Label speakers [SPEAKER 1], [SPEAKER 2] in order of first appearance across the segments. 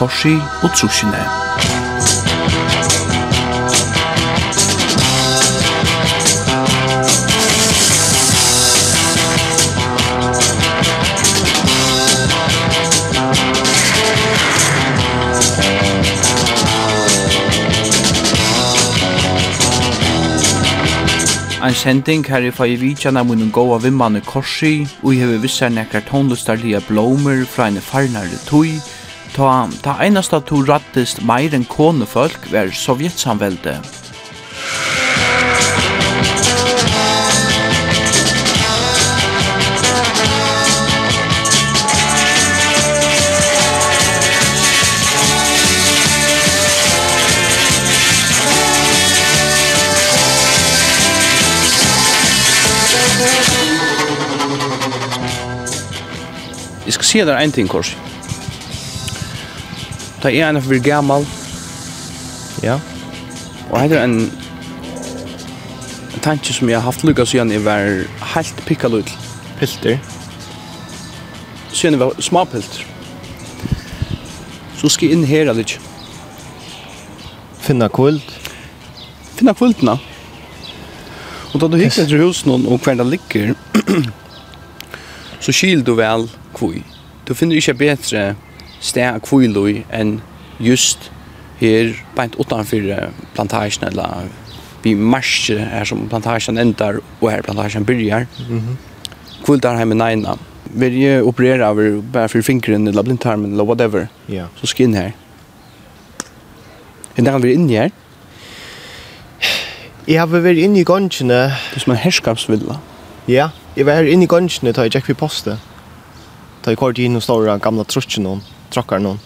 [SPEAKER 1] korsi og trusjene. Ein sending her i fai vidjan av munnen gåa vimman korsi, og i hever vissar nekkar tonlustarliga blomer fra en farnare tui, Ta, ta einasta to rattist meir enn konefolk var sovjetsamvelde. Jeg skal si deg en ting, Korsi. Ta er en for gammal.
[SPEAKER 2] Ja.
[SPEAKER 1] Og her er en tanke som jeg har haft lukka siden jeg var helt pikkalutl.
[SPEAKER 2] Pilter.
[SPEAKER 1] Siden jeg var småpilter. Så skal jeg inn her litt.
[SPEAKER 2] Finna kvöld?
[SPEAKER 1] Finna kvultna. Og da du hikker etter husen og hver det ligger, så skil du vel kvøy. Du finner ikke bedre kvøy stær kvøylui enn just her bænt utanfor plantasjen eller vi marsjer her som plantasjen endar og her plantasjen byrjar.
[SPEAKER 2] Mm
[SPEAKER 1] -hmm. Kvildar her med neina. Vi er operere over bare for fingeren eller blindtarmen eller whatever.
[SPEAKER 2] Yeah.
[SPEAKER 1] Så skal inn her. Er det vi inn her?
[SPEAKER 2] Jeg har vært inne i gongene.
[SPEAKER 1] Det er som en herskapsvilla.
[SPEAKER 2] Ja, jeg var her inne i gongene da jeg gikk vi postet. Da jeg kort inn og stod den gamle trutjen noen trakkar någon.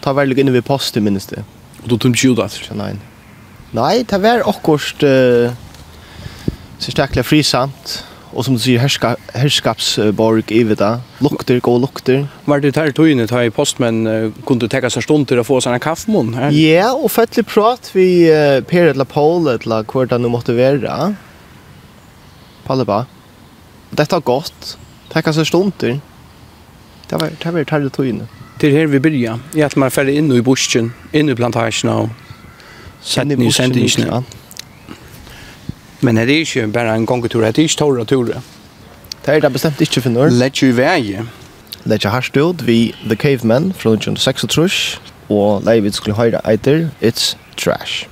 [SPEAKER 2] Ta väl inne vid posten minst det.
[SPEAKER 1] Och då tömde ju det
[SPEAKER 2] alltså. Nej. Nej, det var akkurat uh, så starkla frisamt och som du sier, härska härskapsborg i vita. Lukter gå lukter.
[SPEAKER 1] Var det här tøyene ta i postmän kunde ta sig stund till att få såna kaffemun.
[SPEAKER 2] Ja, och fettelig prat vi Per eller Paul eller kvarta nu måste vara. Palleba. Detta har gått. Tackar stund stunder. Det var det var tarde tøyne.
[SPEAKER 1] Det her vi byrja. Jeg at man færre inn i busken, inn i plantasjen og sett ni sendingene. Men det er ikke bare en gongetur, det er ikke tåre ture.
[SPEAKER 2] Det er det bestemt ikke for noe.
[SPEAKER 1] Lett jo
[SPEAKER 2] vei. Lett jo hardt ut vi The Cavemen fra 1936 og Leivid skulle høyre eiter It's Trash.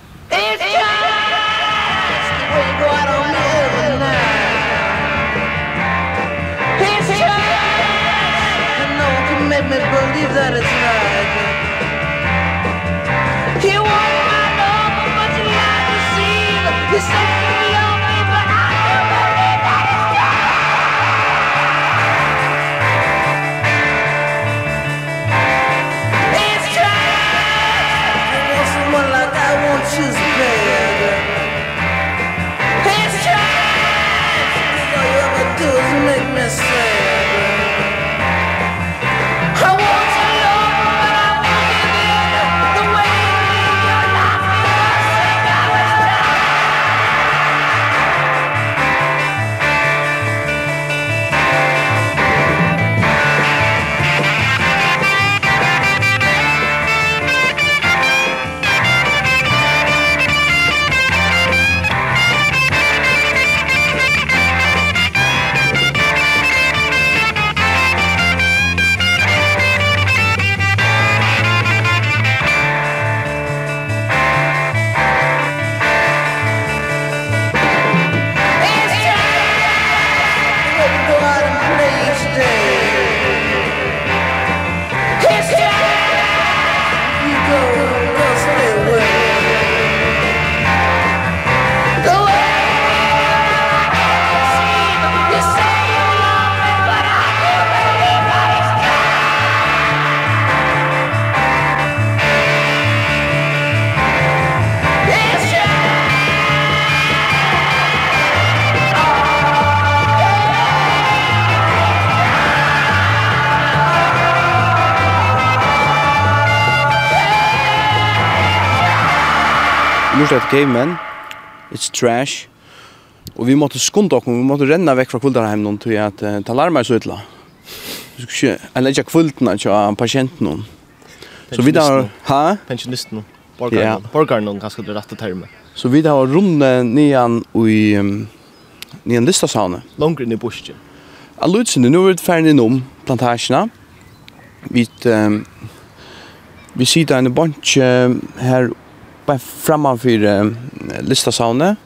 [SPEAKER 3] lurte etter cavemen. It's trash.
[SPEAKER 1] Og vi måtte skunda okkur, vi måtte renna vekk fra kuldarheimen til at uh, talarma er så ytla. Vi skulle ikke, eller ikke kvultene til pasienten. Så vi har ha?
[SPEAKER 2] Pensjonisten, borgaren, borgaren, ganske det rette termen.
[SPEAKER 1] Så vi da har runde nian i, um, nian
[SPEAKER 2] listasane. Longre i busken.
[SPEAKER 1] Ja, Lutzene, nu er vi ferdig innom plantasjene. Vi, um, vi sitter en bunch uh, her bare framman för eh, lista sauna.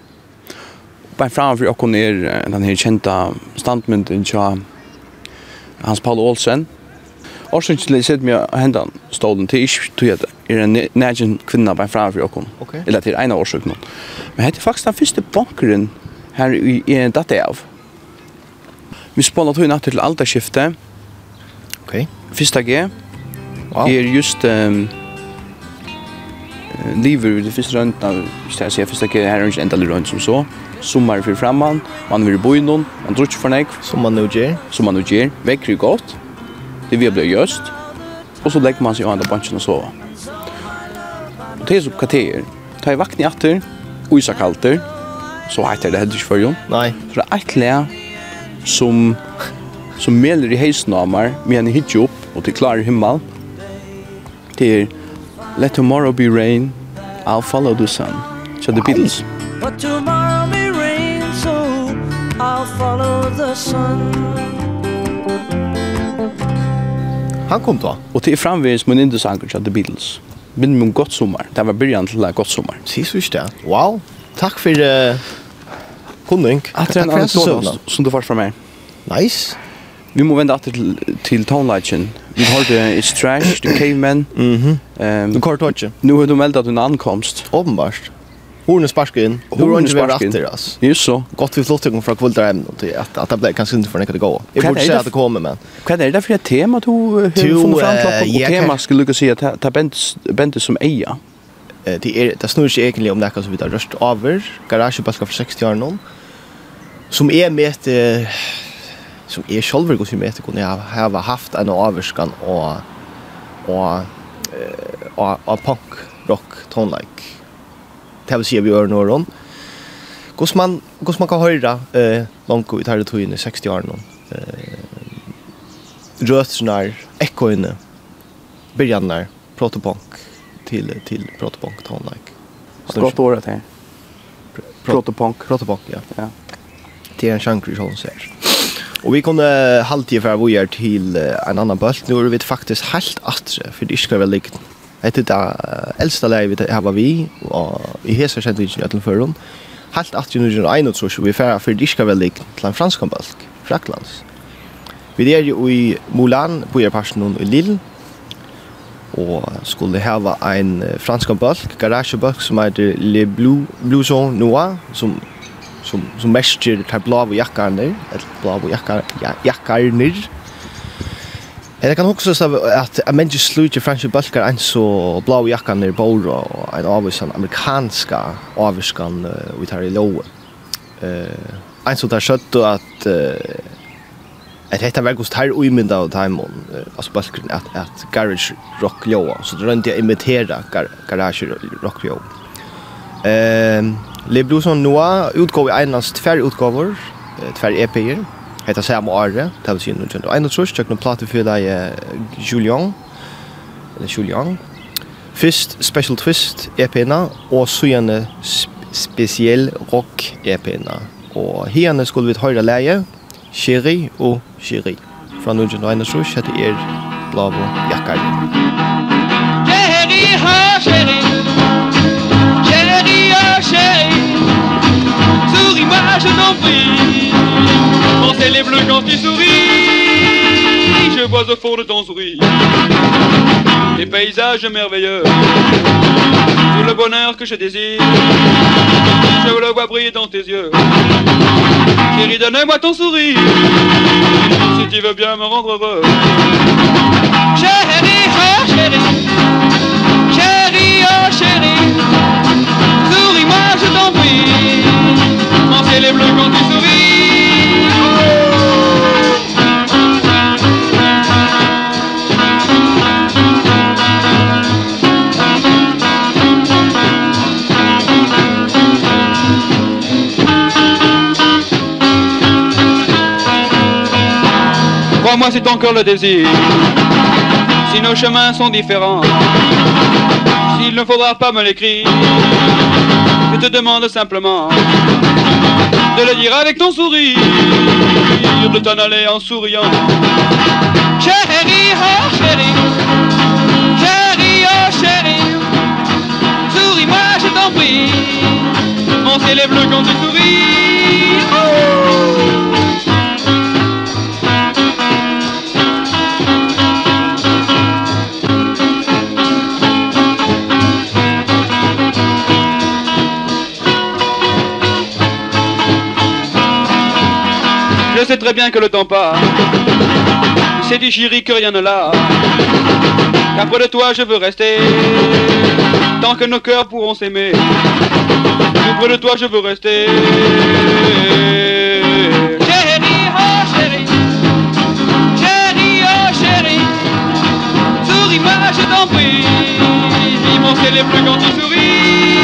[SPEAKER 1] Bara framman för och ner den här kända standmynden tja Hans Paul Olsen. Och sen skulle sett mig händan stolen till ish till att er en nägen kvinna bare framman för
[SPEAKER 2] och okay.
[SPEAKER 1] eller til en av årsøkene. Men hette faktiskt den första bankaren här i en datte av. Vi spånade tog natt till alta.
[SPEAKER 2] Okej.
[SPEAKER 1] Första G.
[SPEAKER 2] Wow.
[SPEAKER 1] Er just um, lever vi det første rundt av, ikke jeg sier, første ikke her er ikke enda som så. Sommar fyrir framman, man vil bo i noen, man drutsk for nek.
[SPEAKER 2] Som man nu gjør.
[SPEAKER 1] Som man nu gjør, vekker godt, det vi blir gjøst, og så legger man seg under bunchen och og sova. Og det er så hva det er, ta i vakten i atter, isa kalter, så heter det heller ikke for jo.
[SPEAKER 2] för
[SPEAKER 1] Så det er et le som, som meler i heisen av meg, men jeg hittir opp, og til himmel, det er Let tomorrow be rain, I'll follow the sun. So the Beatles.
[SPEAKER 3] But tomorrow may rain, so I'll follow the sun.
[SPEAKER 2] Han kom då.
[SPEAKER 1] Och till framvis min inte så The Beatles. Men min gott sommar. Det var början till ett gott sommar.
[SPEAKER 2] Si, så visst det. Wow. Tack för uh, kunning.
[SPEAKER 1] Att en annan som du fått från mig.
[SPEAKER 2] Nice.
[SPEAKER 1] Vi må vända åter till till tonlighten vi hörde It's Trash, The Cavemen.
[SPEAKER 2] Mhm.
[SPEAKER 1] Ehm,
[SPEAKER 2] du kort touch.
[SPEAKER 1] Nu har du meldt meldat en ankomst.
[SPEAKER 2] Åpenbart. Hon är sparkad in.
[SPEAKER 1] Hon
[SPEAKER 2] har inte varit efter alltså.
[SPEAKER 1] Just så.
[SPEAKER 2] Gott vi flott igång från kvällar hem till att att det blev kanske inte för att det går. Jag borde säga att det kommer men.
[SPEAKER 1] Vad är det för ett tema du har funnit fram
[SPEAKER 2] till?
[SPEAKER 1] Tema skulle jag säga att ta bent som eja.
[SPEAKER 2] Eh det är det snurrar sig egentligen om det kan så vidare röst över garagebalkar för 60 år någon. Som är med som är själva går som heter kunde jag har haft en avskan och och och och punk rock tone like det vill säga vi gör några om hur man hur man kan höra eh långt ut här det tog i 60 år någon eh rösterna ekoinne börjar protopunk till till protopunk tone like
[SPEAKER 1] så gott året her. protopunk.
[SPEAKER 2] Protopunk ja.
[SPEAKER 1] Ja.
[SPEAKER 2] Det är en chankri som säger Och vi kunde halvtid för vi är till en annan bult. Nu är vi faktiskt helt atre för det ska väl likt. Det är det äldsta läget vi har vi och i hesa sent i Ötlen förrum. Helt atre nu är en och så vi för för det ska väl likt till en fransk bult. Fraklands. Vi är ju i Moulin på er passion i Lille og skulle hava ein fransk bølg, garagebølg som heter Le Blue, Blue Zone Noir, som som som mäster tar blå och jackar ner ett blå och jackar ja, jackar ner Jeg kan også si at jeg mener slutter franske bulkar enn så blå jakken i Bora og en avvisan amerikanska avviskan uh, vi tar i loven. Uh, en så tar skjøtt og at uh, at dette var hos her uimynda av Taimon, uh, altså bølgeren, at, at garage rock loa, så det rønte jeg imitera gar garage rock loa. Um, Le Bluson Noir utgår i einlands tvær utgåvor, tvær EP-er. Hetta samme året, det vil si noe kjent. Ein og trus, tjøkken og plate for deg Julian, eller Julian. Fyrst Special Twist EP-ene, og så gjerne Spesiell Rock EP-ene. Og herne skulle vi høyre leie, Cheri og Cheri. Fra noe kjent og ein og trus, hette er Blavo Jakkar.
[SPEAKER 4] Cheri, ha, Cheri! c'est les bleus quand tu souris Je vois au fond de ton sourire. Des paysages merveilleux. Tout le bonheur que je désire. Je le vois briller dans tes yeux. Chérie, donne-moi ton sourire. Si tu veux bien me rendre heureux. Chérie, oh chérie. Chérie, oh chérie. Souris-moi, je t'en prie. Mon ciel les bleus quand tu souris moi c'est encore le désir. Si nos chemins sont différents S'il ne faudra pas me l'écrire Je te demande simplement de le dire avec ton sourire, de t'en aller en souriant. Chérie, oh chérie, chérie, oh chérie, souris-moi, je t'en prie, mon ciel est bleu quand tu souris. Oh. Je sais très bien que le temps passe. C'est du chéri que rien ne l'a. Qu'après de toi, je veux rester. Tant que nos cœurs pourront s'aimer. Auprès de toi, je veux rester. Chérie, oh chérie. Chérie, oh chérie. Souris-moi, je t'en prie. Dis mon ciel est bleu quand tu souris.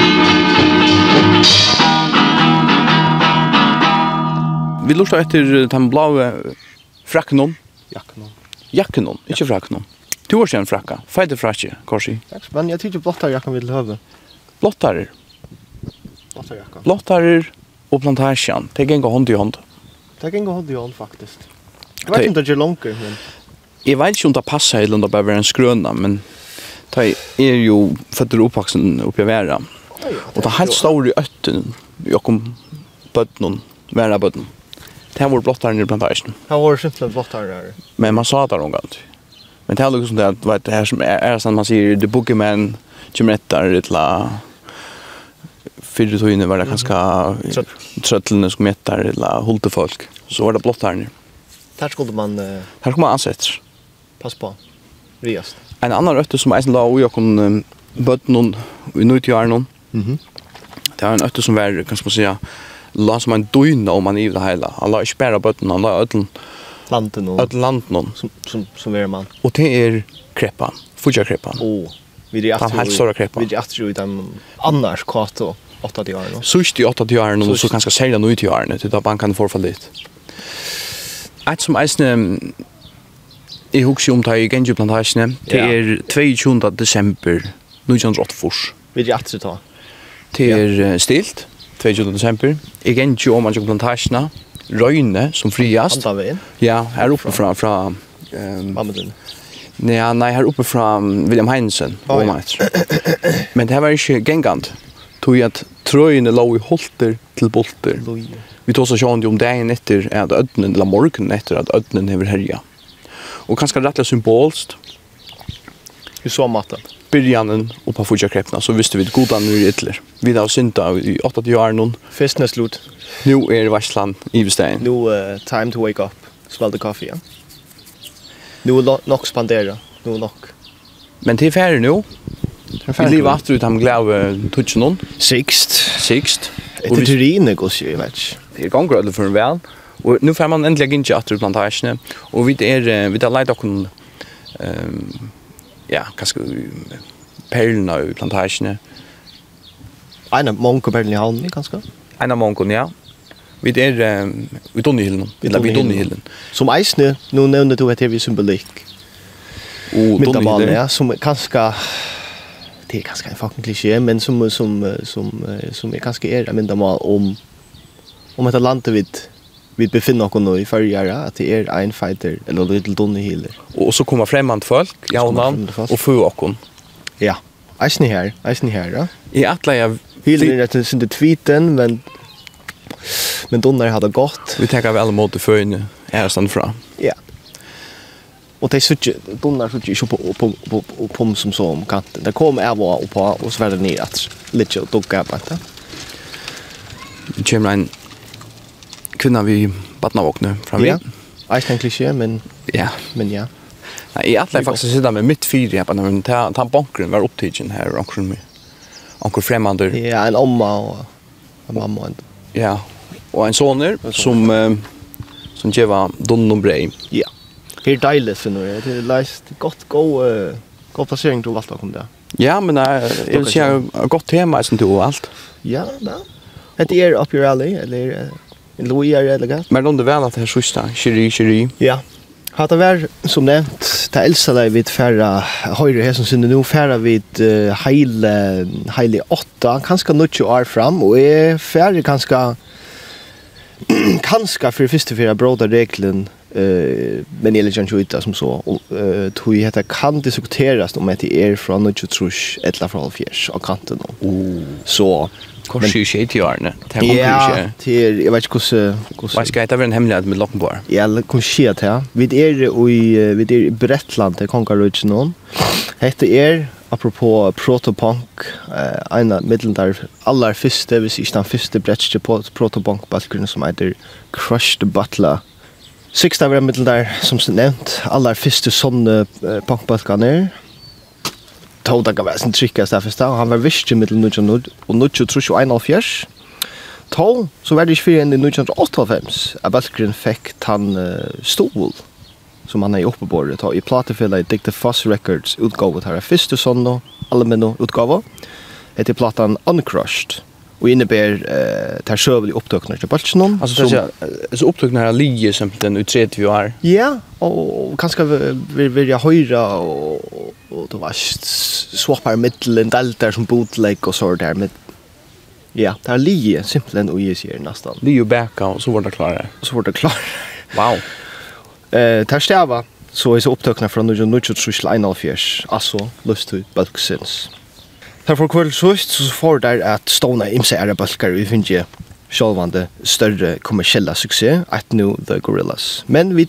[SPEAKER 1] vi lustar etter den blaue fraknon.
[SPEAKER 2] Jaknon.
[SPEAKER 1] Jaknon, ikke fraknon. Du har sen frakka, feite frakke, korsi.
[SPEAKER 2] Tack, men jag tycker blottar jakken vill høve.
[SPEAKER 1] Blottar?
[SPEAKER 2] Blottar jakken.
[SPEAKER 1] Blottar og plantasjan, det gengur hånd i hånd.
[SPEAKER 2] Det gengur hånd i hånd, faktiskt. Jag vet inte om det är långt men...
[SPEAKER 1] Jeg vet ikke om det passer eller om det bare er en skrøna, men det er jo føtter oppvaksen oppi vera. Og det er helt stor i øtten, i okkom bøtnen, vera bøtnen. Det var blottare i plantagen.
[SPEAKER 2] Det var simpelthen blottare där.
[SPEAKER 1] Men man sa det någon gång. Men det är liksom det att vet det här som är, är som man säger the boogeyman där, till fyrir tog inne var det kanskje trøttlene som gjettar eller holdte folk. Så var det blått her
[SPEAKER 2] nere. Der skulle man... Uh,
[SPEAKER 1] her skulle man ansett.
[SPEAKER 2] Pass på. Riast.
[SPEAKER 1] En annan røtte som eisen la ui okon um, bøtt noen vi nøytjaren noen.
[SPEAKER 2] Mm -hmm.
[SPEAKER 1] Det var en røtte som var, kan man säga, la som en døgn om man i det hele. Han la ikke bare bøtten, han la
[SPEAKER 2] ødlen. Landen
[SPEAKER 1] og... Ødlen landen.
[SPEAKER 2] Som, som, som er man.
[SPEAKER 1] Og det er kreppan, fudja kreppan.
[SPEAKER 2] Åh, oh, vi er
[SPEAKER 1] atro, helt store kreppan.
[SPEAKER 2] Vi er atro i den annars kato, 8-10 årene.
[SPEAKER 1] Sust i 8-10 årene, og så kanskje særlig noe i årene, til da bankan for litt. Et som eisne, jeg husker om det i Genji plantasjene, det er 22. desember 1984.
[SPEAKER 2] Vi er atro ta.
[SPEAKER 1] Det er stilt. 22. desember. Jeg gikk ikke om anker plantasjene, røyne som friast.
[SPEAKER 2] Antaveien?
[SPEAKER 1] Ja, her oppe fra... fra um, Nei, nei, her oppe fra William
[SPEAKER 2] Heinsen,
[SPEAKER 1] oh,
[SPEAKER 2] ja.
[SPEAKER 1] Men det her var ikke gengant. Tog at trøyene lå i holter til bolter. Vi tog så sjående om dagen etter at ødnen, eller morgenen etter at ødnen hever herja. Og kanskje rettelig symbolst.
[SPEAKER 2] I så maten?
[SPEAKER 1] byrjanen og på fudja krepna, så visste vi godan nu i ytler. Vi da synta i 80 år nun.
[SPEAKER 2] Festen er slut.
[SPEAKER 1] Nu er varslan i bestein.
[SPEAKER 2] Nu er uh, time to wake up, svalde kaffe, ja. Nu er nok spandera, nu er nok.
[SPEAKER 1] Men til færre nu, vi lever aftur ut ham glave tutsi nun. Sikst.
[SPEAKER 2] Sikst. Etter
[SPEAKER 1] vi...
[SPEAKER 2] turine gos jo, jeg vet.
[SPEAKER 1] Det er gonger alle for en vel. Og nu får man endelig ikke at plantasjene. Og vi er, vi er leit okken, um, ja, kanskje perlene i plantasjene.
[SPEAKER 2] En av mange perlen i havnen, kanskje?
[SPEAKER 1] En av mange, ja. Vi er um, vi dunne hilden, vi er i hilden.
[SPEAKER 2] Som eisne, nå nevner du at det er vi
[SPEAKER 1] symbolikk.
[SPEAKER 2] Og
[SPEAKER 1] dunne
[SPEAKER 2] ja, som er kanskje det er kanskje en fucking klisjé, men som, som, som, som er kanskje er en myndamal om om dette landet vidt vi befinner oss nå i førjere, at det er en fighter, eller little dunne healer.
[SPEAKER 1] Og så kommer fremmand folk, ja og navn, og få oss.
[SPEAKER 2] Ja, eisen her, eisen her, ja.
[SPEAKER 1] I atle jeg...
[SPEAKER 2] Healer er rett og tweeten, men... Men dunner hadde gått.
[SPEAKER 1] Vi tenker vel mot det føyene, her stand fra.
[SPEAKER 2] Ja. Og det såg dunnar såg ju på på på på på som så om kanten. Det kom är var och på och så var det ner att lite och tog på. Det
[SPEAKER 1] kommer en kvinna vi badnavåkne framöver.
[SPEAKER 2] Ja, jag tänkte klisché, men
[SPEAKER 1] ja.
[SPEAKER 2] Men ja.
[SPEAKER 1] Nei, Nej, jag hade faktiskt sitta med mitt fyra her på när ta, han bankren var her, og och med. Onkel fremmander.
[SPEAKER 2] Ja, en omma og en mamma. Och,
[SPEAKER 1] ja, og en soner som eh, som Jeva Donnon brei.
[SPEAKER 2] Ja. Helt deilig finner jeg. Det er leist godt, god, uh, god plassering til till allt kom där.
[SPEAKER 1] Ja, men uh, det är ju ett gott tema som du og alt.
[SPEAKER 2] Ja, ja. Det er up your alley eller Uh, en er eller galt.
[SPEAKER 1] Men om det väl at det er sista, Chiri, Chiri.
[SPEAKER 2] Ja. Hatt det vær, som nevnt, det eldste deg vidt færre høyre her som synes nå, færre vidt uh, heile, heile åtta, kanskje nødtje år fram, og er færre kanskje, kanskje for første fire bråda reglen, eh men eller kanske inte som så eh tror jag att kan diskuteras om att det är från trus, trusch eller från fjärs och kanten då. Oh.
[SPEAKER 1] Så kanske ju shit ju arne.
[SPEAKER 2] Ja, till jag vet inte hur
[SPEAKER 1] hur
[SPEAKER 2] Vad
[SPEAKER 1] ska det vara en hemlighet med Lockenborg?
[SPEAKER 2] Ja, det kan ske det här. Vi är i vi är i Bretland till Konkarlutsen någon. Hette är apropå protopunk eh en av mittlendar allar första, vi i den första brettsche protopunk baskrun som heter Crush the Butler Sixta var middel der, som sin nevnt, aller første sånne uh, punkbalkaner. Tauda kan gav sin trykkast der første, og han var visst i nødt og nødt, og nødt og trus en av fjers. Tau, så var det ikke fyrir enn i 1998, at Balkgren fikk tann uh, stol, som han er uppe på det i platefella i Dicta Foss Records utgåvet her, første sånne, allmenno utgave, etter platan Uncrushed. Uncrushed och innebär eh tar sjövlig upptöknar till bollen.
[SPEAKER 1] Alltså det är så upptöknar av lige som den utsätter vi är.
[SPEAKER 2] Ja, och kanske vill vill jag höra och och då var swappar mitten där som bootleg och så där med Ja, det er lige simpelthen och ges här
[SPEAKER 1] nästan. Lige ju backa och så var det
[SPEAKER 2] klart. Så var det klart.
[SPEAKER 1] Wow.
[SPEAKER 2] Eh, tar stäva så är så upptöknar från 1921, altså, 1941. Alltså, lust till bulksins. Her for kvöld sust så får der at stående imse ære bølgar vi finner sjálvande større kommersiella suksess at nu The Gorillas. Men vi,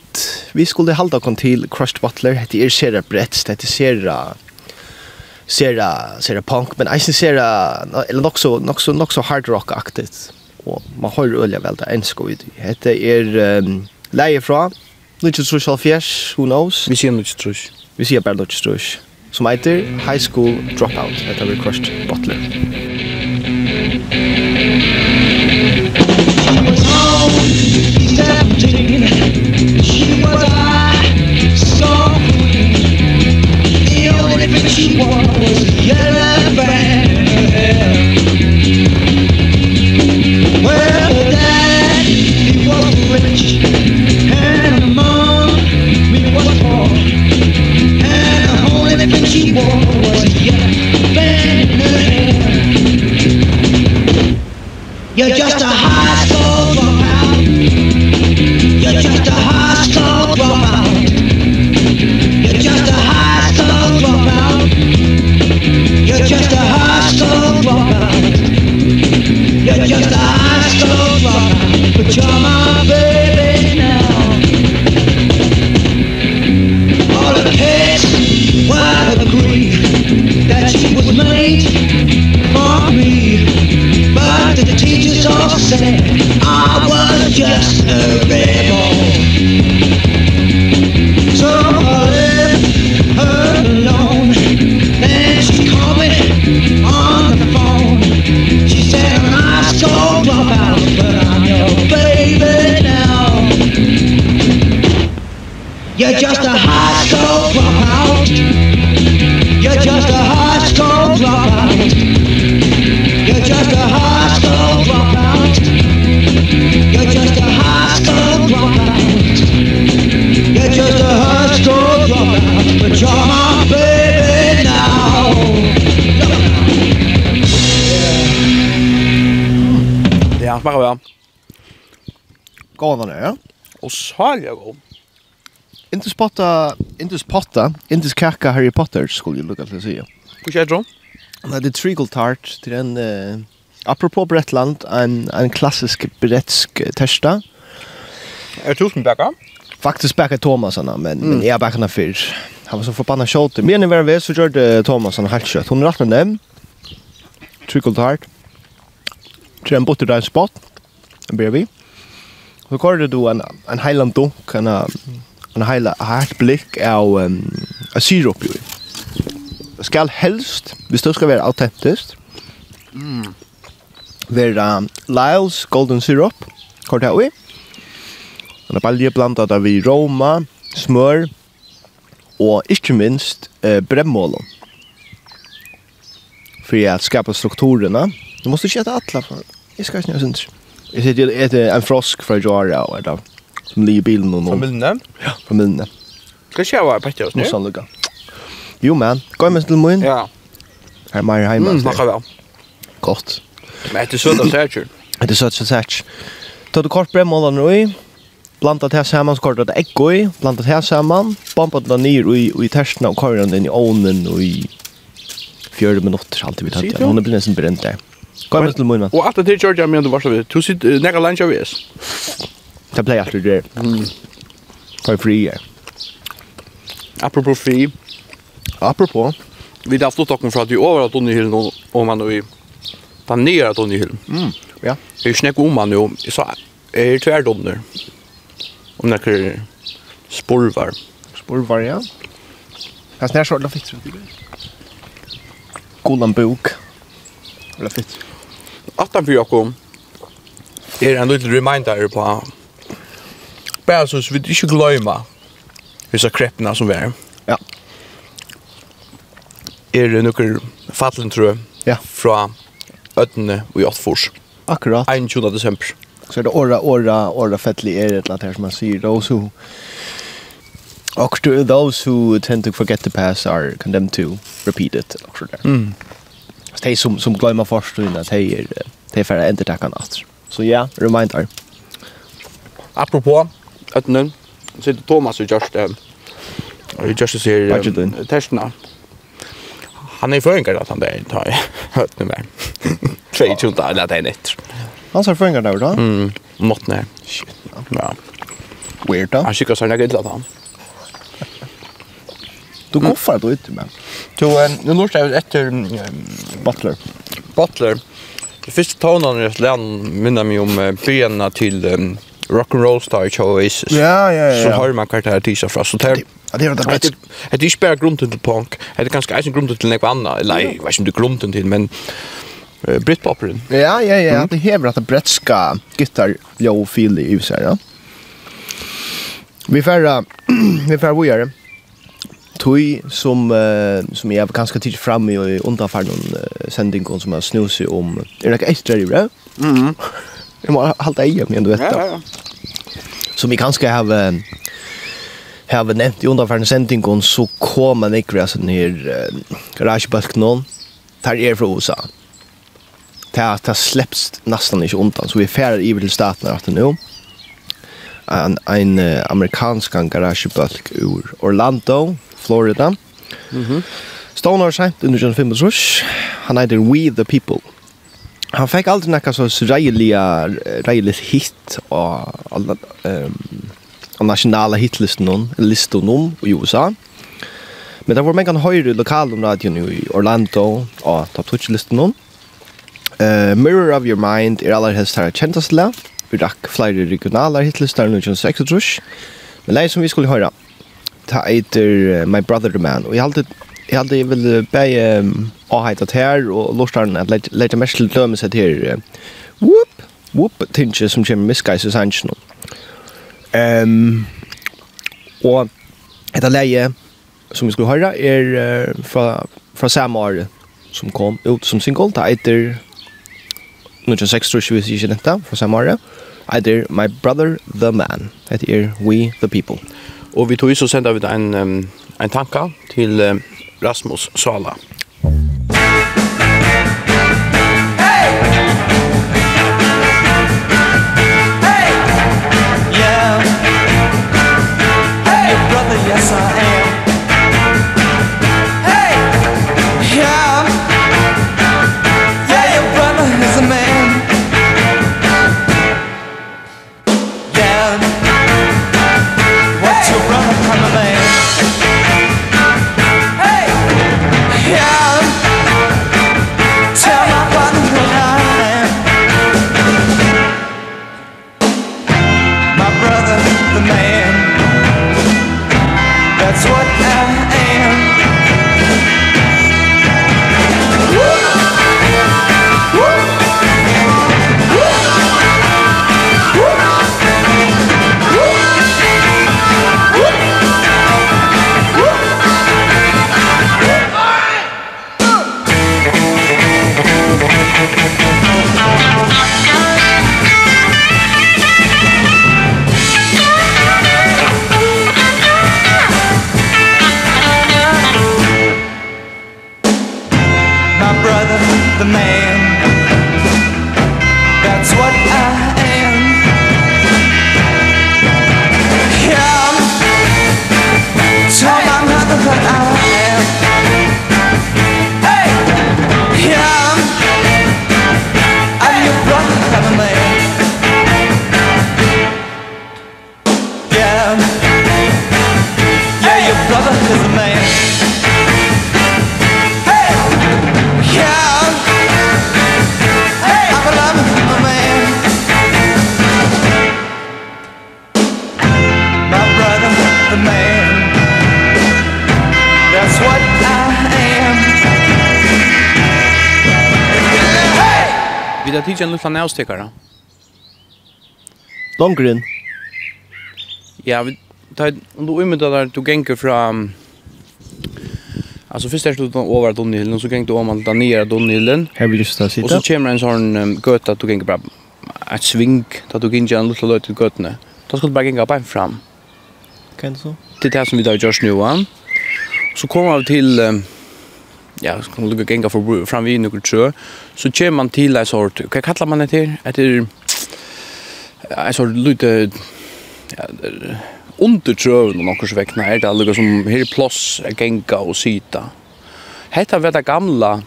[SPEAKER 2] vi skulle halda kon til Crushed Butler, hette er sera brett, hette sera sera sera punk men eisen sera eller nok så nok så nok så hard rock aktigt og man har ølja vel det ensko i det hette er um, leie fra Nutsjus Rush Alfjers, who knows?
[SPEAKER 1] Vi sier Nutsjus Rush.
[SPEAKER 2] Vi sier bare Nutsjus Rush som heter High School Dropout, etter vi Crushed Butler.
[SPEAKER 5] She was home, 17, she was I, so green, the only thing she wore was yellow.
[SPEAKER 1] Ja, smakar bra.
[SPEAKER 2] Gåan den ja.
[SPEAKER 1] Och salja god.
[SPEAKER 2] Inte spotta, inte spotta, inte kaka Harry Potter skulle jag lucka till säga.
[SPEAKER 1] Hur är det då?
[SPEAKER 2] Nej, det treacle tart till en uh, apropå Bretland, en en klassisk bretsk testa.
[SPEAKER 1] Är det tusen bäckar?
[SPEAKER 2] Faktiskt bäckar Thomas men mm. men jag bäckar när fyrr. Han var så förbannad skjort. Men i vi var så gjorde Thomas helt halt Hun Hon rätt med dem. Treacle tart til en butter en spot brevi. Så kör du en en heiland dunk en en hela hårt blick av en um, sirup ju. Skal helst, hvis det skal være autentisk, mm. være um, Lyles Golden Syrup, kort her i. Den er balje blandet av i Roma, smør, og ikke minst eh, bremmålen. For at skapa strukturerna. Du måste köta äta alla för Jeg skal ikke synes. Jeg sier til et, en frosk fra Jara, og da, som ligger i bilen og
[SPEAKER 1] noe. Fra minnene?
[SPEAKER 2] Ja, fra minnene.
[SPEAKER 1] Skal ikke jeg være pettig hos
[SPEAKER 2] nå? Nå sånn lukka. Jo, men, Gå med til munnen.
[SPEAKER 1] Ja.
[SPEAKER 2] Her er mer hjemme.
[SPEAKER 1] Mm, snakker vel.
[SPEAKER 2] Godt.
[SPEAKER 1] Men etter søtt og
[SPEAKER 2] særkjør. Etter søtt og særkjør. Ta du kort bremmålene nå i, blanda det saman, skort det egg i, blanda det saman, bampa det nir i, i terskene og korren inn i ovnen og i fjøre minutter, alltid vi tatt. Hun er blitt nesten brent der. Ja. Kom til munnen.
[SPEAKER 1] Og alt det Georgia men du var så vid. Du sit nega lunch av is.
[SPEAKER 2] Ta play after there. Mm. For free.
[SPEAKER 1] Apropos fri.
[SPEAKER 2] Apropos.
[SPEAKER 1] Vi där flott också för at vi over at under i og man og i ta ner at under i.
[SPEAKER 2] Mm. Ja.
[SPEAKER 1] Jag snackar om man nu så är tvärtom under. Om det er spurvar.
[SPEAKER 2] Spurvar ja. Hast när så då fick du det. Kolan bok. Eller fitt.
[SPEAKER 1] Attan for Jakob er en liten reminder på bare så vi ikke glömma hur kreppene som vi er.
[SPEAKER 2] Ja.
[SPEAKER 1] Er det noen fattelen, tror jeg,
[SPEAKER 2] Ja.
[SPEAKER 1] fra Øttene og Jotfors.
[SPEAKER 2] Akkurat.
[SPEAKER 1] 21 desember.
[SPEAKER 2] Så är det åra, åra, åra fettlig är det här som man säger. Those who, Och to those who tend to forget the past are condemned to repeat it.
[SPEAKER 1] Mm.
[SPEAKER 2] Alltså det som som glömmer först innan att det är det är för att inte tacka natt. Så ja, reminder.
[SPEAKER 1] Apropå att nu så det Thomas och just eh just ser
[SPEAKER 2] testna.
[SPEAKER 1] Han är förängrad att han där inte har hört nu mer. Tre tjunta eller att det är nytt.
[SPEAKER 2] Han ser förängrad där då?
[SPEAKER 1] Mm, mått nej.
[SPEAKER 2] Shit.
[SPEAKER 1] Ja.
[SPEAKER 2] Weird då.
[SPEAKER 1] Han skickar sig några illa då.
[SPEAKER 2] Du går för då inte men.
[SPEAKER 1] Du nu låter jag efter
[SPEAKER 2] Butler.
[SPEAKER 1] Butler. Det första tonen i ett land minner mig om bena till rock and roll star choice. Ja,
[SPEAKER 2] ja, ja.
[SPEAKER 1] Så har man kvar här tisha från så där.
[SPEAKER 2] Ja, det är det.
[SPEAKER 1] Det är ju spär grunden till punk. Det är ganska eisen grunden till något annat. Eller jag vet inte det grunden till men Britpopen.
[SPEAKER 2] Ja, ja, ja. Det hever att det bretska gitar jo feel i USA, ja. Vi färra vi gör det? tui som uh, som jag kanske tidigt fram i undanfär någon uh, sändning som har snusar om. Är det extra i det?
[SPEAKER 1] Mhm.
[SPEAKER 2] Jag måste hålla i mig ändå vet. Ja,
[SPEAKER 1] ja.
[SPEAKER 2] Som vi kanske har uh, har nämnt i undanfärden sändningen så kommer det ikra sån här uh, garagebulknon tar er från USA. Det det släpps nästan inte undan så vi färdar i till staten att nu. En, en uh, amerikansk garagebulk ur Orlando Florida. Mm -hmm. Sent under 25 rush. Han heter We The People. Han fikk aldrig nekka så reilige, rejligt hit av alla um, av hitlisten hitlistan listan om i USA. Men det var många høyre lokalradion i Orlando og top 20-listen om. Uh, Mirror of Your Mind er aller helst her kjentast le. Vi rakk flere regionaler hitlistar 1906 Men det som vi skulle høre ta eiter uh, My Brother the Man. Og jeg halte jeg halte jeg vil be um, avheitat her og lortaren at leta let mest til dømes at her uh, whoop whoop tinge som kommer misgeis i sanchen. Ehm og etter leie som vi skulle høre er uh, fra, fra samme år som kom ut som single. Det eiter 1906 tror jeg vi sier dette fra samme år. Either My Brother the Man. Det er We the People.
[SPEAKER 1] Og vi tog så sender vi en, en tanka til Rasmus Sala. en liten nævstikker.
[SPEAKER 2] Longren?
[SPEAKER 1] Ja, vi tar, om du umiddag der, du genker fra... Um, Alltså först är det utan över Donhillen och så gängde om man där nere Donhillen.
[SPEAKER 2] Här vill just
[SPEAKER 1] där
[SPEAKER 2] sitta.
[SPEAKER 1] Och så kommer en sån um, göta att du gänger bara ett sving att du gänger en liten löjt i götene. Då ska du bara gänga bara fram.
[SPEAKER 2] Kan du så?
[SPEAKER 1] Det är det som vi där görs nu. Så kommer vi till um, ja, så kan du lukka genga for fram vi nokre sjø. Så kjem man till en sort, Vad kallar man det här? Det är en sort lite ja, under trøven og nokkurs vekna er det lukka som her plåss genga og sita. Hetta var det gamla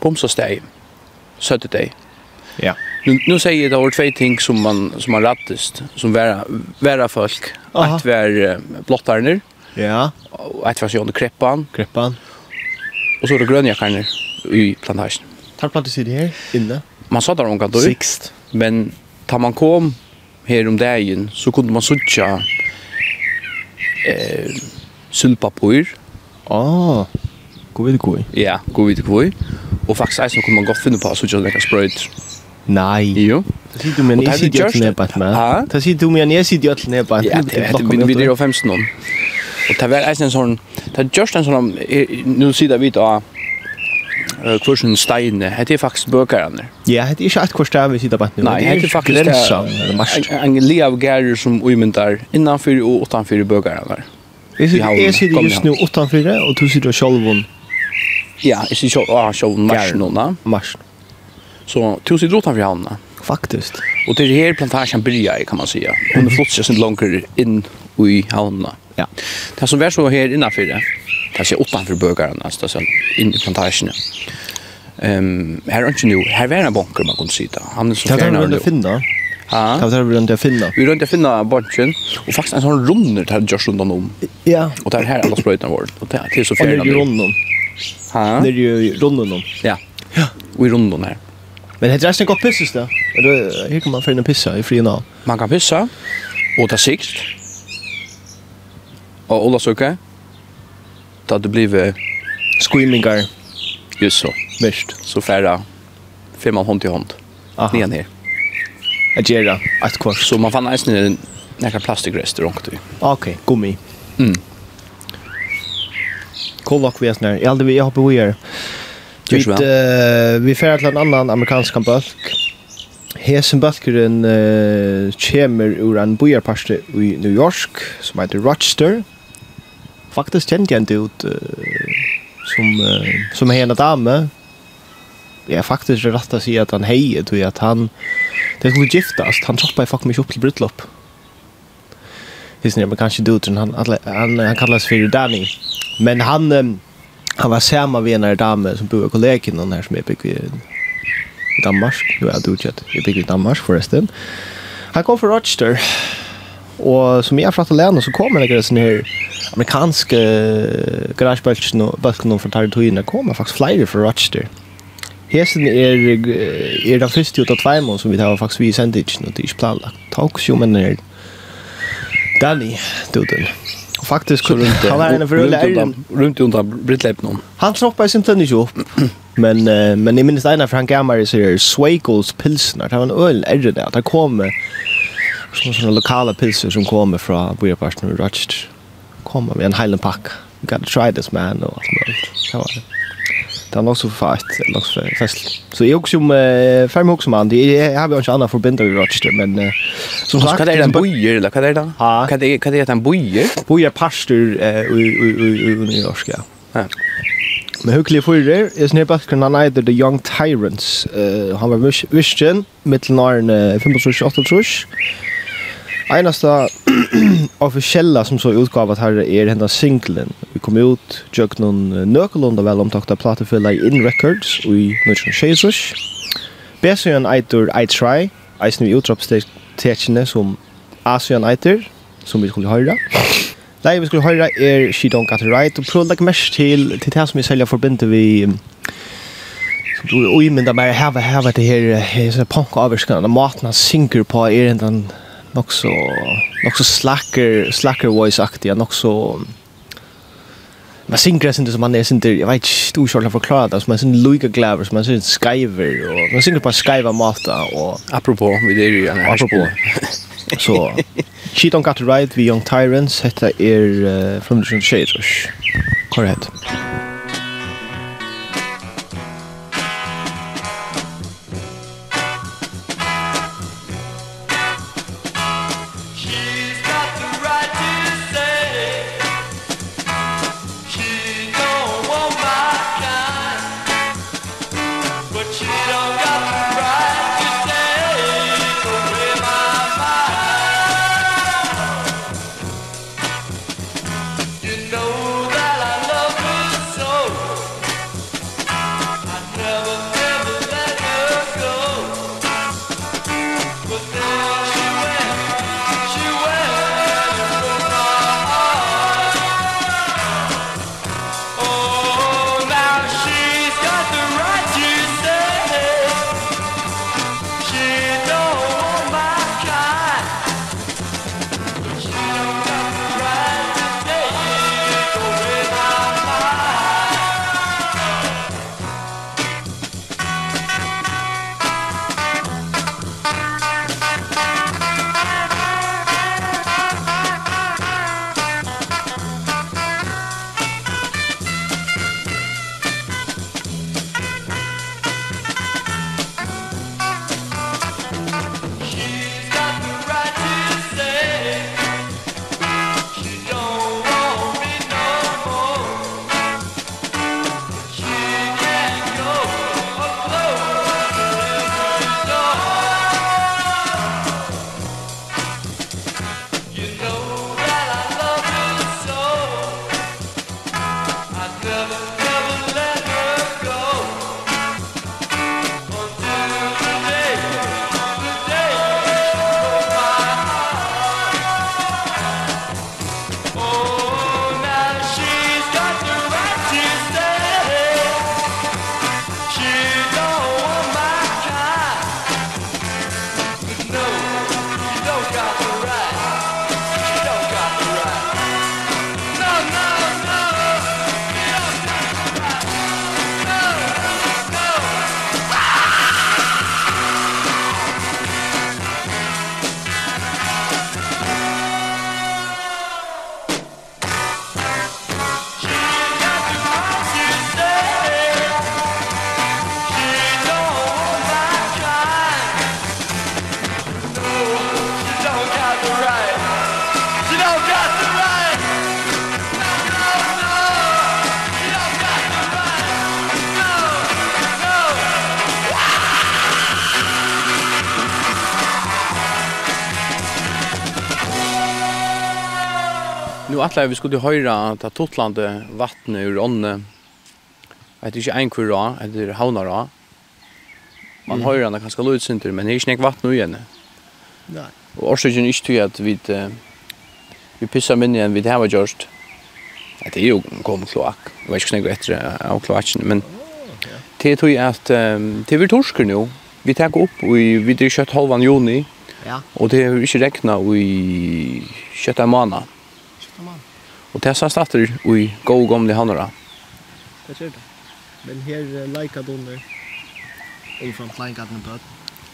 [SPEAKER 1] pomsasteg, søttedeg.
[SPEAKER 2] Ja.
[SPEAKER 1] Nu, nu säger det två ting som man som man rattest som vara vara folk
[SPEAKER 2] Aha.
[SPEAKER 1] att vara blottarner.
[SPEAKER 2] Ja.
[SPEAKER 1] Och att vara sjön kreppan.
[SPEAKER 2] Kreppan.
[SPEAKER 1] Och så är det grönjackarna i plantagen.
[SPEAKER 2] Tar plantagen här inne?
[SPEAKER 1] Man sa där omkant då.
[SPEAKER 2] Sixt.
[SPEAKER 1] Men tar man kom här om dagen så kunde man sucha eh sylpapur.
[SPEAKER 2] Ah. god vid kvoi.
[SPEAKER 1] Ja, gå vid kvoi. Och faktiskt så kunde man gott finna på att sucha läckra spröjt.
[SPEAKER 2] Nej.
[SPEAKER 1] Jo.
[SPEAKER 2] Det sit du
[SPEAKER 1] men
[SPEAKER 2] jeg
[SPEAKER 1] sier
[SPEAKER 2] jo
[SPEAKER 1] ikke
[SPEAKER 2] nedbatt med. Det sier du men jeg sier jo ikke nedbatt.
[SPEAKER 1] Ja, det er vi driver 15 om. Og det var eisen en sån det er just en sånn, nu sier det vidt av kursen steine, det er faktisk bøkerne.
[SPEAKER 2] Ja, det er ikke alt hvor stedet vi sitter på nå.
[SPEAKER 1] Nei, det
[SPEAKER 2] er faktisk det,
[SPEAKER 1] en li av gærer som uimendar innanfyr og utanfyr bøkerne.
[SPEAKER 2] Jeg sitter just nå utanfyr, og du sitter jo sjolvun.
[SPEAKER 1] Ja, jeg sitter jo sjolvun mars nå.
[SPEAKER 2] Mars nå.
[SPEAKER 1] Så tusen drotar vi havna.
[SPEAKER 2] Faktiskt.
[SPEAKER 1] Och det är här plantagen börjar kan man säga. Hon flotsar sig långt in i havna.
[SPEAKER 2] Ja.
[SPEAKER 1] Det som var så här innanför det. Det är utanför bögarna nästan så in i plantagen. Ehm här är inte nu. Här är en bunker man kan sitta. Han är så färdig.
[SPEAKER 2] Det
[SPEAKER 1] är
[SPEAKER 2] det finna.
[SPEAKER 1] Ja.
[SPEAKER 2] Kan det vara runt finna.
[SPEAKER 1] Vi runt att finna bunchen och faktiskt en sån runner där just undan om.
[SPEAKER 2] Ja.
[SPEAKER 1] Och där här alla spröjtarna var. Och det är så
[SPEAKER 2] färdig. Det är ju runden.
[SPEAKER 1] Ja.
[SPEAKER 2] Det är ju runden.
[SPEAKER 1] Ja. Ja. Vi runden här.
[SPEAKER 2] Men det är resten gott pissas då. Då här kan man få pissa i fri nå.
[SPEAKER 1] Man kan pissa. Och ta sikt. Och Ola söker. Då det blir
[SPEAKER 2] screamingar.
[SPEAKER 1] Just så.
[SPEAKER 2] Mest.
[SPEAKER 1] Så färra. Fem av hand i hand. Nian ner.
[SPEAKER 2] Att göra ett kvart.
[SPEAKER 1] Så man fann nästan några plastikrester runt
[SPEAKER 2] Okej, okay, gummi.
[SPEAKER 1] Mm.
[SPEAKER 2] Kolla kvisnar. Jag hade vi jag hoppar vi Vi, uh, vi færer til en annan amerikansk bulk. Hesen bølgeren uh, kommer ur en bojarparste i New York, som heter Rochester. Faktisk kjente jeg inte ut uh, som, uh, som er en dame. Jeg er faktisk rett å si at han heier, tror at han... Det skulle giftast, han troppa jeg faktisk mye opp til brudlopp. Hesen er amerikansk duten, han, han, han, han kallas för Danny. Men han... Um, Han var samma vid en dame som bor i kollegien och här som är bygg i Danmark. Nu är jag utgett. Jag bygg i Danmark förresten. Han kom från Rochester. Och som jag pratade lärde så kommer det sån här amerikanska garagebölken och bölken från territorierna kommer faktiskt flera från Rochester. Hesen er, er den første ut av tveimån som vi tar faktisk vi sender og det er ikke planlagt. Takk, jo, men er Danny, du den. Faktiskt
[SPEAKER 1] kunde inte.
[SPEAKER 2] Han var en för runt
[SPEAKER 1] runt undan Britleip
[SPEAKER 2] någon. Han snoppade sin tennis upp. Men uh, men i minst ena Frank Amari så är Swakel's pilsner. Det var en öl är det där. Det kom såna lokala pilser som kommer från Bojaparsen och Rochester. Kommer med en hel pack. You gotta try this man och allt möjligt. Det var det. Det er nok så fært, det er nok så fært. Så jeg er også om, uh, fem hos mann, jeg har jo ikke annet forbindet i Rochester, men uh, som sagt...
[SPEAKER 1] Hva er det en bojer, eller hva er det da? Ha? Hva er det en bojer?
[SPEAKER 2] Bojer pastor uh, i New York, ja.
[SPEAKER 1] Ja.
[SPEAKER 2] Men hyggelig fyrir, jeg snir bakgrunn han eider The Young Tyrants. Uh, han var vision, mittelnaren uh, 25-28 trus einasta officiella som så utgav at her er där singlen. Vi kom ut tjøk noen nökelunda vel omtakta platefylla i in records i Nation Jesus. Besian Aitor I try. eisen vi utropstekene som Asian eitur, som vi skulle høyra. Nei, vi skulle høyra er She Don't Got It Right og prøv å legge mest til til det som vi selger forbindet vi og jeg mynda meg hava hava det her punk-avverskene maten han synker på er enn den nok så nok så slacker slacker voice aktig nok så Man synger inte som man är inte, jag vet inte hur jag förklara det, man synger lika gläver, man synger skriver, och man synger på skriva mata. Och,
[SPEAKER 1] apropå, vi det är ju en
[SPEAKER 2] Apropå. Så, She Don't Got to Ride, vi Young Tyrants, detta är uh, från 2020. Korrekt.
[SPEAKER 3] Korrekt.
[SPEAKER 1] Nu alla vi skulle höra ta totlande vattnet ur ånne. Att inte en kurra, att det havnar då. Man mm. höra när kanske lutsinter men det är inte vatten
[SPEAKER 2] igen.
[SPEAKER 1] Nej. Och också ju inte att vi vi pissar men igen det hemma just. Att det är ju kom kloak. Jag vet inte efter av kloaken men det tror jag att det vi torskar nu. Vi tar upp och vi det kött halvan juni.
[SPEAKER 2] Ja.
[SPEAKER 1] Och det är ju inte räkna i kött en månad. Og det sa stater i gå og gamle hannara.
[SPEAKER 2] Det ser det. Men her leikad under omframt leikad med bøtt.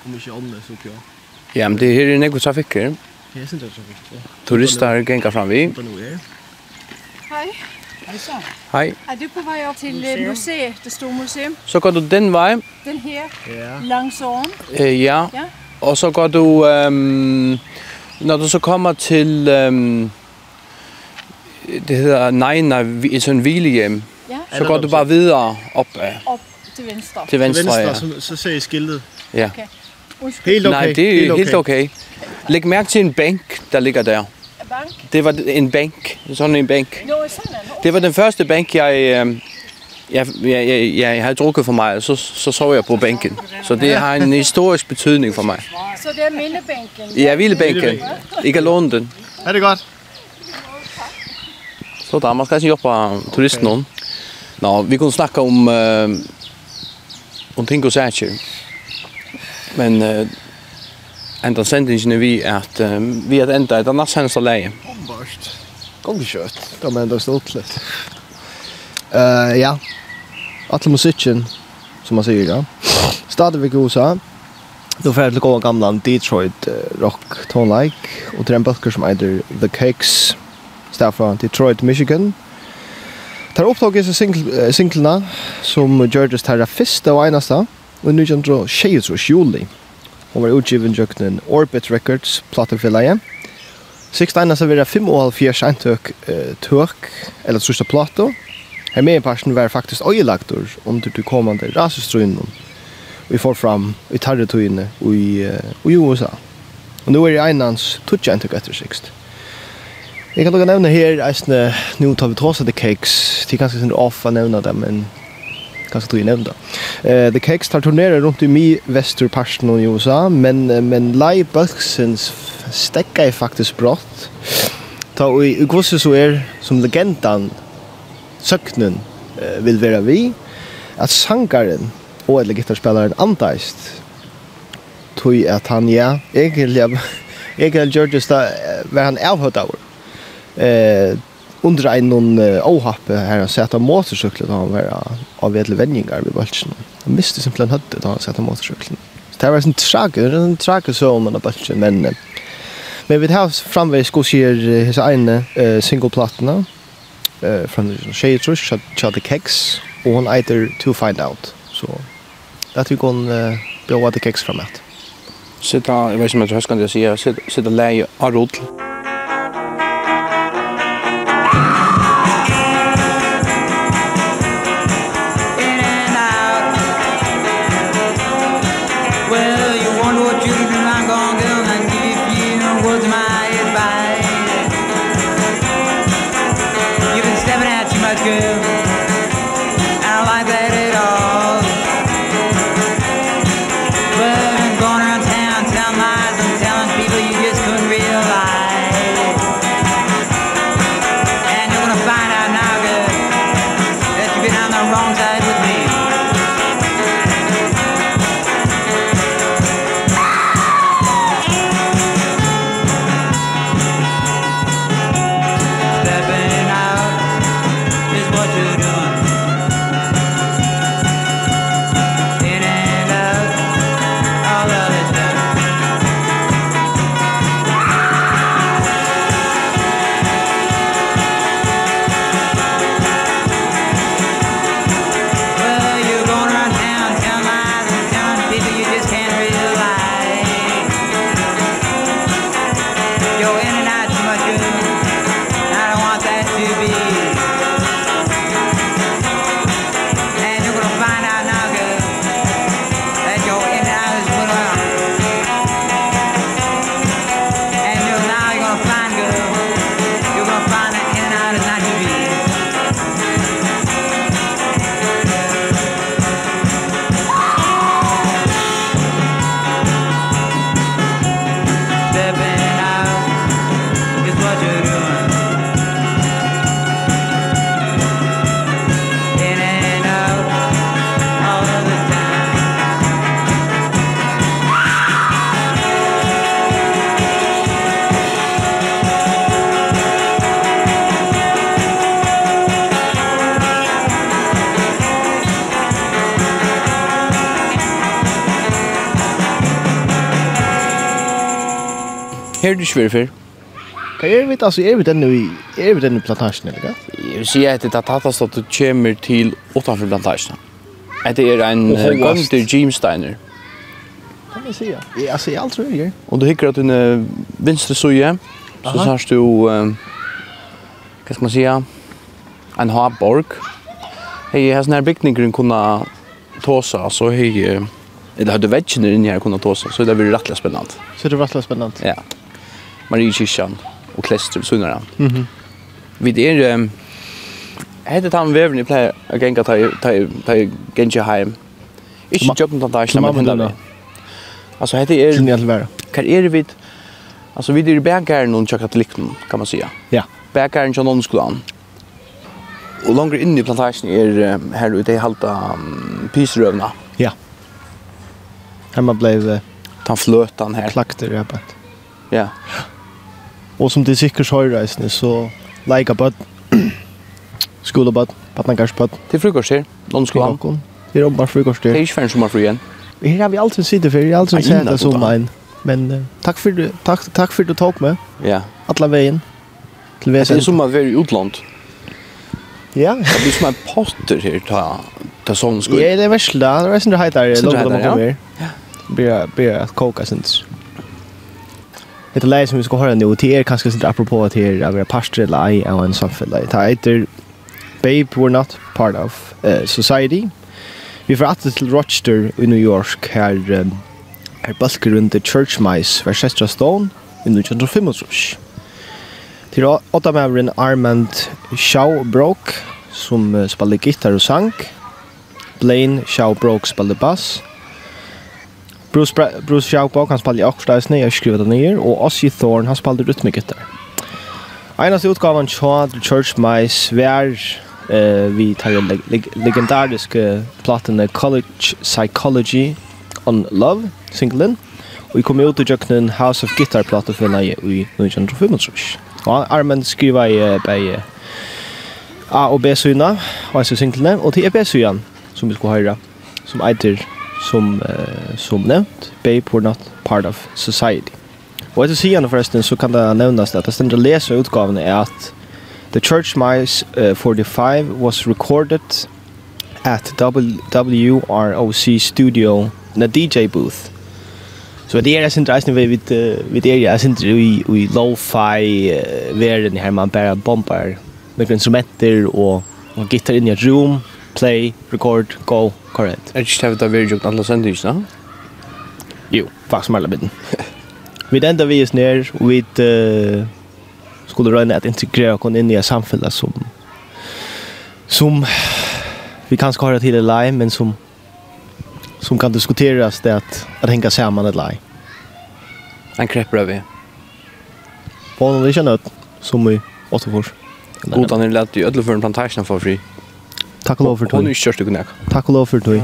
[SPEAKER 2] kommer ikke åndes så på.
[SPEAKER 1] Ja, men det her er nekko trafikker.
[SPEAKER 2] Det er sin trafikker.
[SPEAKER 1] Turister gengar fram vi.
[SPEAKER 2] Hei. Hejsan.
[SPEAKER 6] Hej. Er du på vej op til museet, museet det store museum?
[SPEAKER 1] Så går du den vej.
[SPEAKER 6] Den her,
[SPEAKER 2] ja.
[SPEAKER 6] langs åren.
[SPEAKER 1] Øh, ja.
[SPEAKER 6] ja.
[SPEAKER 1] Og så går du, um, når du så kommer til um, det hedder Nejna, sådan en hvilehjem.
[SPEAKER 6] Ja.
[SPEAKER 1] Så går du bare videre op af.
[SPEAKER 6] Op til venstre.
[SPEAKER 1] Til venstre, til
[SPEAKER 2] venstre
[SPEAKER 1] ja.
[SPEAKER 2] så, så ser I skiltet.
[SPEAKER 1] Ja.
[SPEAKER 6] Okay. Undskyld.
[SPEAKER 2] Helt okay.
[SPEAKER 1] Nej, det er helt okay. helt okay. Læg mærke til en bænk, der ligger der.
[SPEAKER 6] En bank?
[SPEAKER 1] Det var en bænk. Sådan en bænk.
[SPEAKER 6] Jo, sådan okay. Det
[SPEAKER 1] var den første bænk, jeg, jeg, jeg, jeg, jeg havde drukket for mig, og så, så sov jeg på bænken. Så det har en historisk betydning for mig.
[SPEAKER 6] Så det er mindebænken?
[SPEAKER 1] Ja, hvilebænken. I kan låne den.
[SPEAKER 2] Er det godt?
[SPEAKER 1] Så da, man skal ju jobbe turisten okay. Nå, vi kunde snacka om uh, om ting og saker. Men uh, enda sendingen er vi att uh, vi att ända ett annars sen så
[SPEAKER 2] läge. Bombast. Da kött. De ända stått litt. Eh ja. Att musikken, som man säger ja. Staden vi gosa. Då får jag gå gamla Detroit uh, rock tone like och till en böcker som heter The Cakes stedet fra Detroit, Michigan. Tar opptog i seg singlene som Georges tar første og eneste, og nu kjent tjejes hos juli. Hun var utgiven jøkken Orbit Records, platefilleie. Sikst eneste vil være 75 eintøk uh, tøk, eller trusste plato. Her med i parsen var faktisk øyelagtor under de kommande rasestrøyene. Vi får fram i tarretøyene i, i USA. Og nå er det enans tøtje eintøk etter sikst. Jeg kan nok nevne her, eisne, nu tar vi tross The Cakes. Det er ganske sin off å nevne det, men ganske tog jeg nevne det. Uh, The Cakes tar turnerer rundt i mi vesterparten i USA, men, men Lai Bølksens stekka er faktisk brått. Ta og i gvosse så er, som legendan, søknen uh, vil være vi, at sangaren og eller gitarspillaren antaist, tog at han, ja, egentlig, egentlig gjør det, var han avhørt av eh under en någon ohappe här så att motorcykeln då han var av vedle vändningar vid bulten. Han miste sin plan hade då så att motorcykeln. Så det var en trager, en trager så om den bulten men men vi har framväg skosier his ene uh, single platna eh från Shade Rush chat the keks och hon either to find out så att vi går uh, bjóða the keks framat.
[SPEAKER 1] Sitta, jag vet inte om jag ska säga, sitta läge av
[SPEAKER 3] rull.
[SPEAKER 1] her du svär för?
[SPEAKER 2] Kan jag vi, så är vi den nu är vi den plantasjen, eller hva?
[SPEAKER 1] Jeg vil si att det er tatt at du kommer til utenfor plantagen. Att det är en Gunther Jimsteiner.
[SPEAKER 2] Kan jag säga. Jag ser allt tror jag.
[SPEAKER 1] Og du hickar att en vinstre suje, så har du hva skal man säga? En harborg. Hej, här snär byggningen kunna tåsa så hej eller hadde väggen inni her kunna tåsa så det blir rettelig spännande.
[SPEAKER 2] Så det blir rättligt spännande.
[SPEAKER 1] Ja. Mariekirken og Klestrup sunnare.
[SPEAKER 2] Mhm.
[SPEAKER 1] Mm vi er um, hette han vevren i pleier å genga ta ta genja heim. Ikke
[SPEAKER 2] jobben
[SPEAKER 1] til at
[SPEAKER 2] jeg
[SPEAKER 1] men henne. Altså hette er...
[SPEAKER 2] Kjenner jeg vara.
[SPEAKER 1] Hva er vi vidt? Altså vi er i bækæren noen katolikken, kan man säga.
[SPEAKER 2] Ja.
[SPEAKER 1] Bækæren tjekk noen Och Og langere inn i plantasjen er um, her ute i halta um, pysrøvna.
[SPEAKER 2] Ja. Hemma blev Uh,
[SPEAKER 1] ta fløtan her.
[SPEAKER 2] Klakter, jag bænt.
[SPEAKER 1] Ja. Ja.
[SPEAKER 2] Och som det säkert har reisende, så like about
[SPEAKER 1] skola bad, patnagarspad. Till frukost här,
[SPEAKER 2] lunchskolan. Det är bara frukost där.
[SPEAKER 1] Det är
[SPEAKER 2] ju
[SPEAKER 1] fem som har fri
[SPEAKER 2] igen. Har vi alltid sett för, jag har alltid sett det som en. Men uh, tack för du tack tack för du tog med.
[SPEAKER 1] Ja.
[SPEAKER 2] Alla vägen. Till
[SPEAKER 1] vägen. Det
[SPEAKER 2] är
[SPEAKER 1] som att vara i utland.
[SPEAKER 2] Ja.
[SPEAKER 1] Det blir som en potter här ta ta sån skull.
[SPEAKER 2] Ja, det är väl det. Det är sån där heter
[SPEAKER 1] det
[SPEAKER 2] långt om det. Ja. Blir blir att koka syns. Det läge som vi ska höra nu till er kanske sitter apropå att här av era pastor eller i av en samfälla. Det heter Babe We're Not Part of uh, Society. Vi får att till Rochester i New York här um, här basker runt The Church Mice Verchester Stone i 1955. Till åtta mävren Armand Shaw Broke som uh, spelade gitarr och sang. Blaine Shaw Broke spelade bass. Bruce, Bruce Schaubach, han spiller i Akkursdagsne, jeg skriver det nye, og Ossie Thorne, han spiller rytmikgitar. Einaste utgaven tja The Church My var eh, vi tar den leg leg legendariske platene College Psychology on Love, singlen, og vi kom ut i jøkkenen House of Guitar platen for leie i 1925. Og Armen skriver i bei A og B-syna, og jeg synes singlene, og til E-B-syna, som vi skulle høre, som eiter som, uh, som nevnt, babe were not part of society. Og etter siden forresten så kan det nevnes at det stender å lese utgaven er at The Church Mice uh, 45 was recorded at WROC Studio in a DJ booth. Så det er jeg synes reisende ved vid er jeg synes vi vi lo-fi verden her man bare bomber med instrumenter og, og gitar inn i et rom play, record, go, correct.
[SPEAKER 1] Er ikke det vi har gjort alle sendings, da?
[SPEAKER 2] Jo, faktisk med alle biten. vi enda vi er ner og vi uh, skulle røyne at integrera oss inn i et samfunn som, som vi kanskje har til et lei, men som, som kan diskuteras det at, at hänga samman et lei.
[SPEAKER 1] En krepper vi.
[SPEAKER 2] På noen vi som vi åtte.
[SPEAKER 1] Godan er lett i ødelføren plantasjen for fri.
[SPEAKER 2] Takk og lov for tog.
[SPEAKER 1] Hon er kjørt du kunne
[SPEAKER 2] Takk og lov for tog.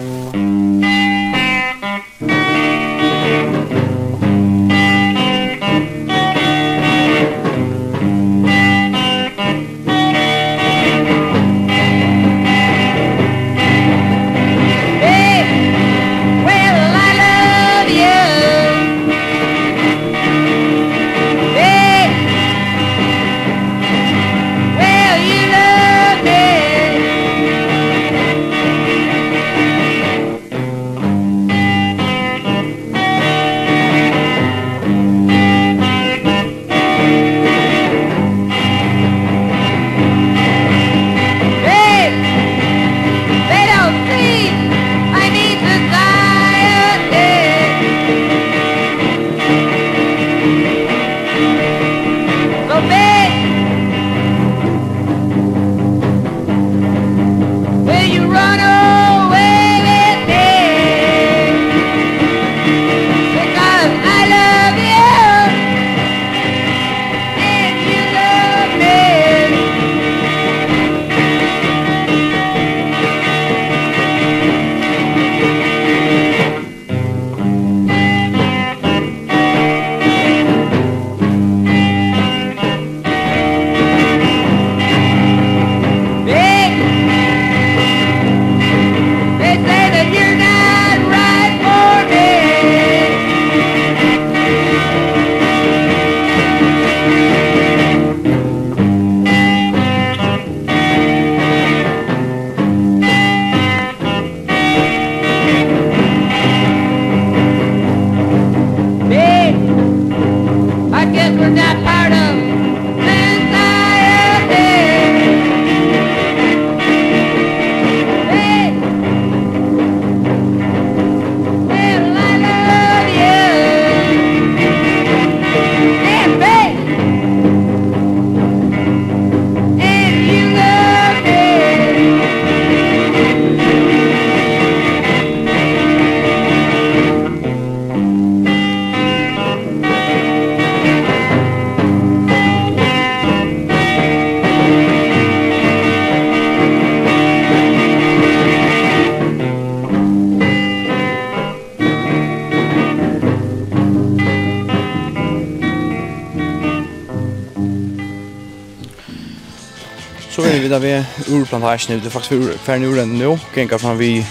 [SPEAKER 1] vi där vi urplantage nu. Det är faktiskt för färn ur den nu. Gänga fram vi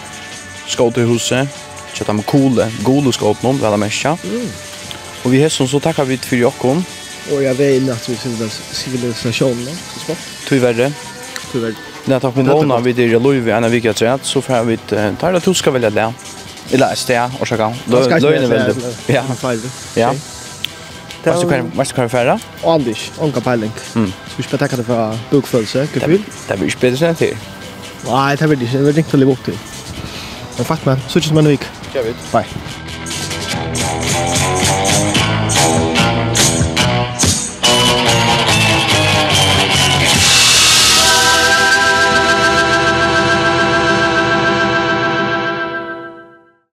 [SPEAKER 1] skoterhuset. Köta med kole, gode skotnom, någon, alla mesha. Mm. Och vi hälsar så tackar vi för Jakob.
[SPEAKER 2] Och jag vet inte att vi civilisationen så civilisationen.
[SPEAKER 1] Tyvärr.
[SPEAKER 2] Tyvärr.
[SPEAKER 1] När tack med låna vi det i Louis en vecka träd så får vi ta det tuska välja det. Eller stä och så kan. Då då är det väl. Ja. Ja. Vad ska vi vad ska vi färra?
[SPEAKER 2] Anders, onka peiling.
[SPEAKER 1] Mm.
[SPEAKER 2] Vi ska tacka dig för bokföljelse, kul.
[SPEAKER 1] Det blir spelet sen till.
[SPEAKER 2] Nej, det blir det. Det blir inte att leva upp till. Men fatt man, så tjus som en vik.
[SPEAKER 1] Kör vi.
[SPEAKER 2] Bye.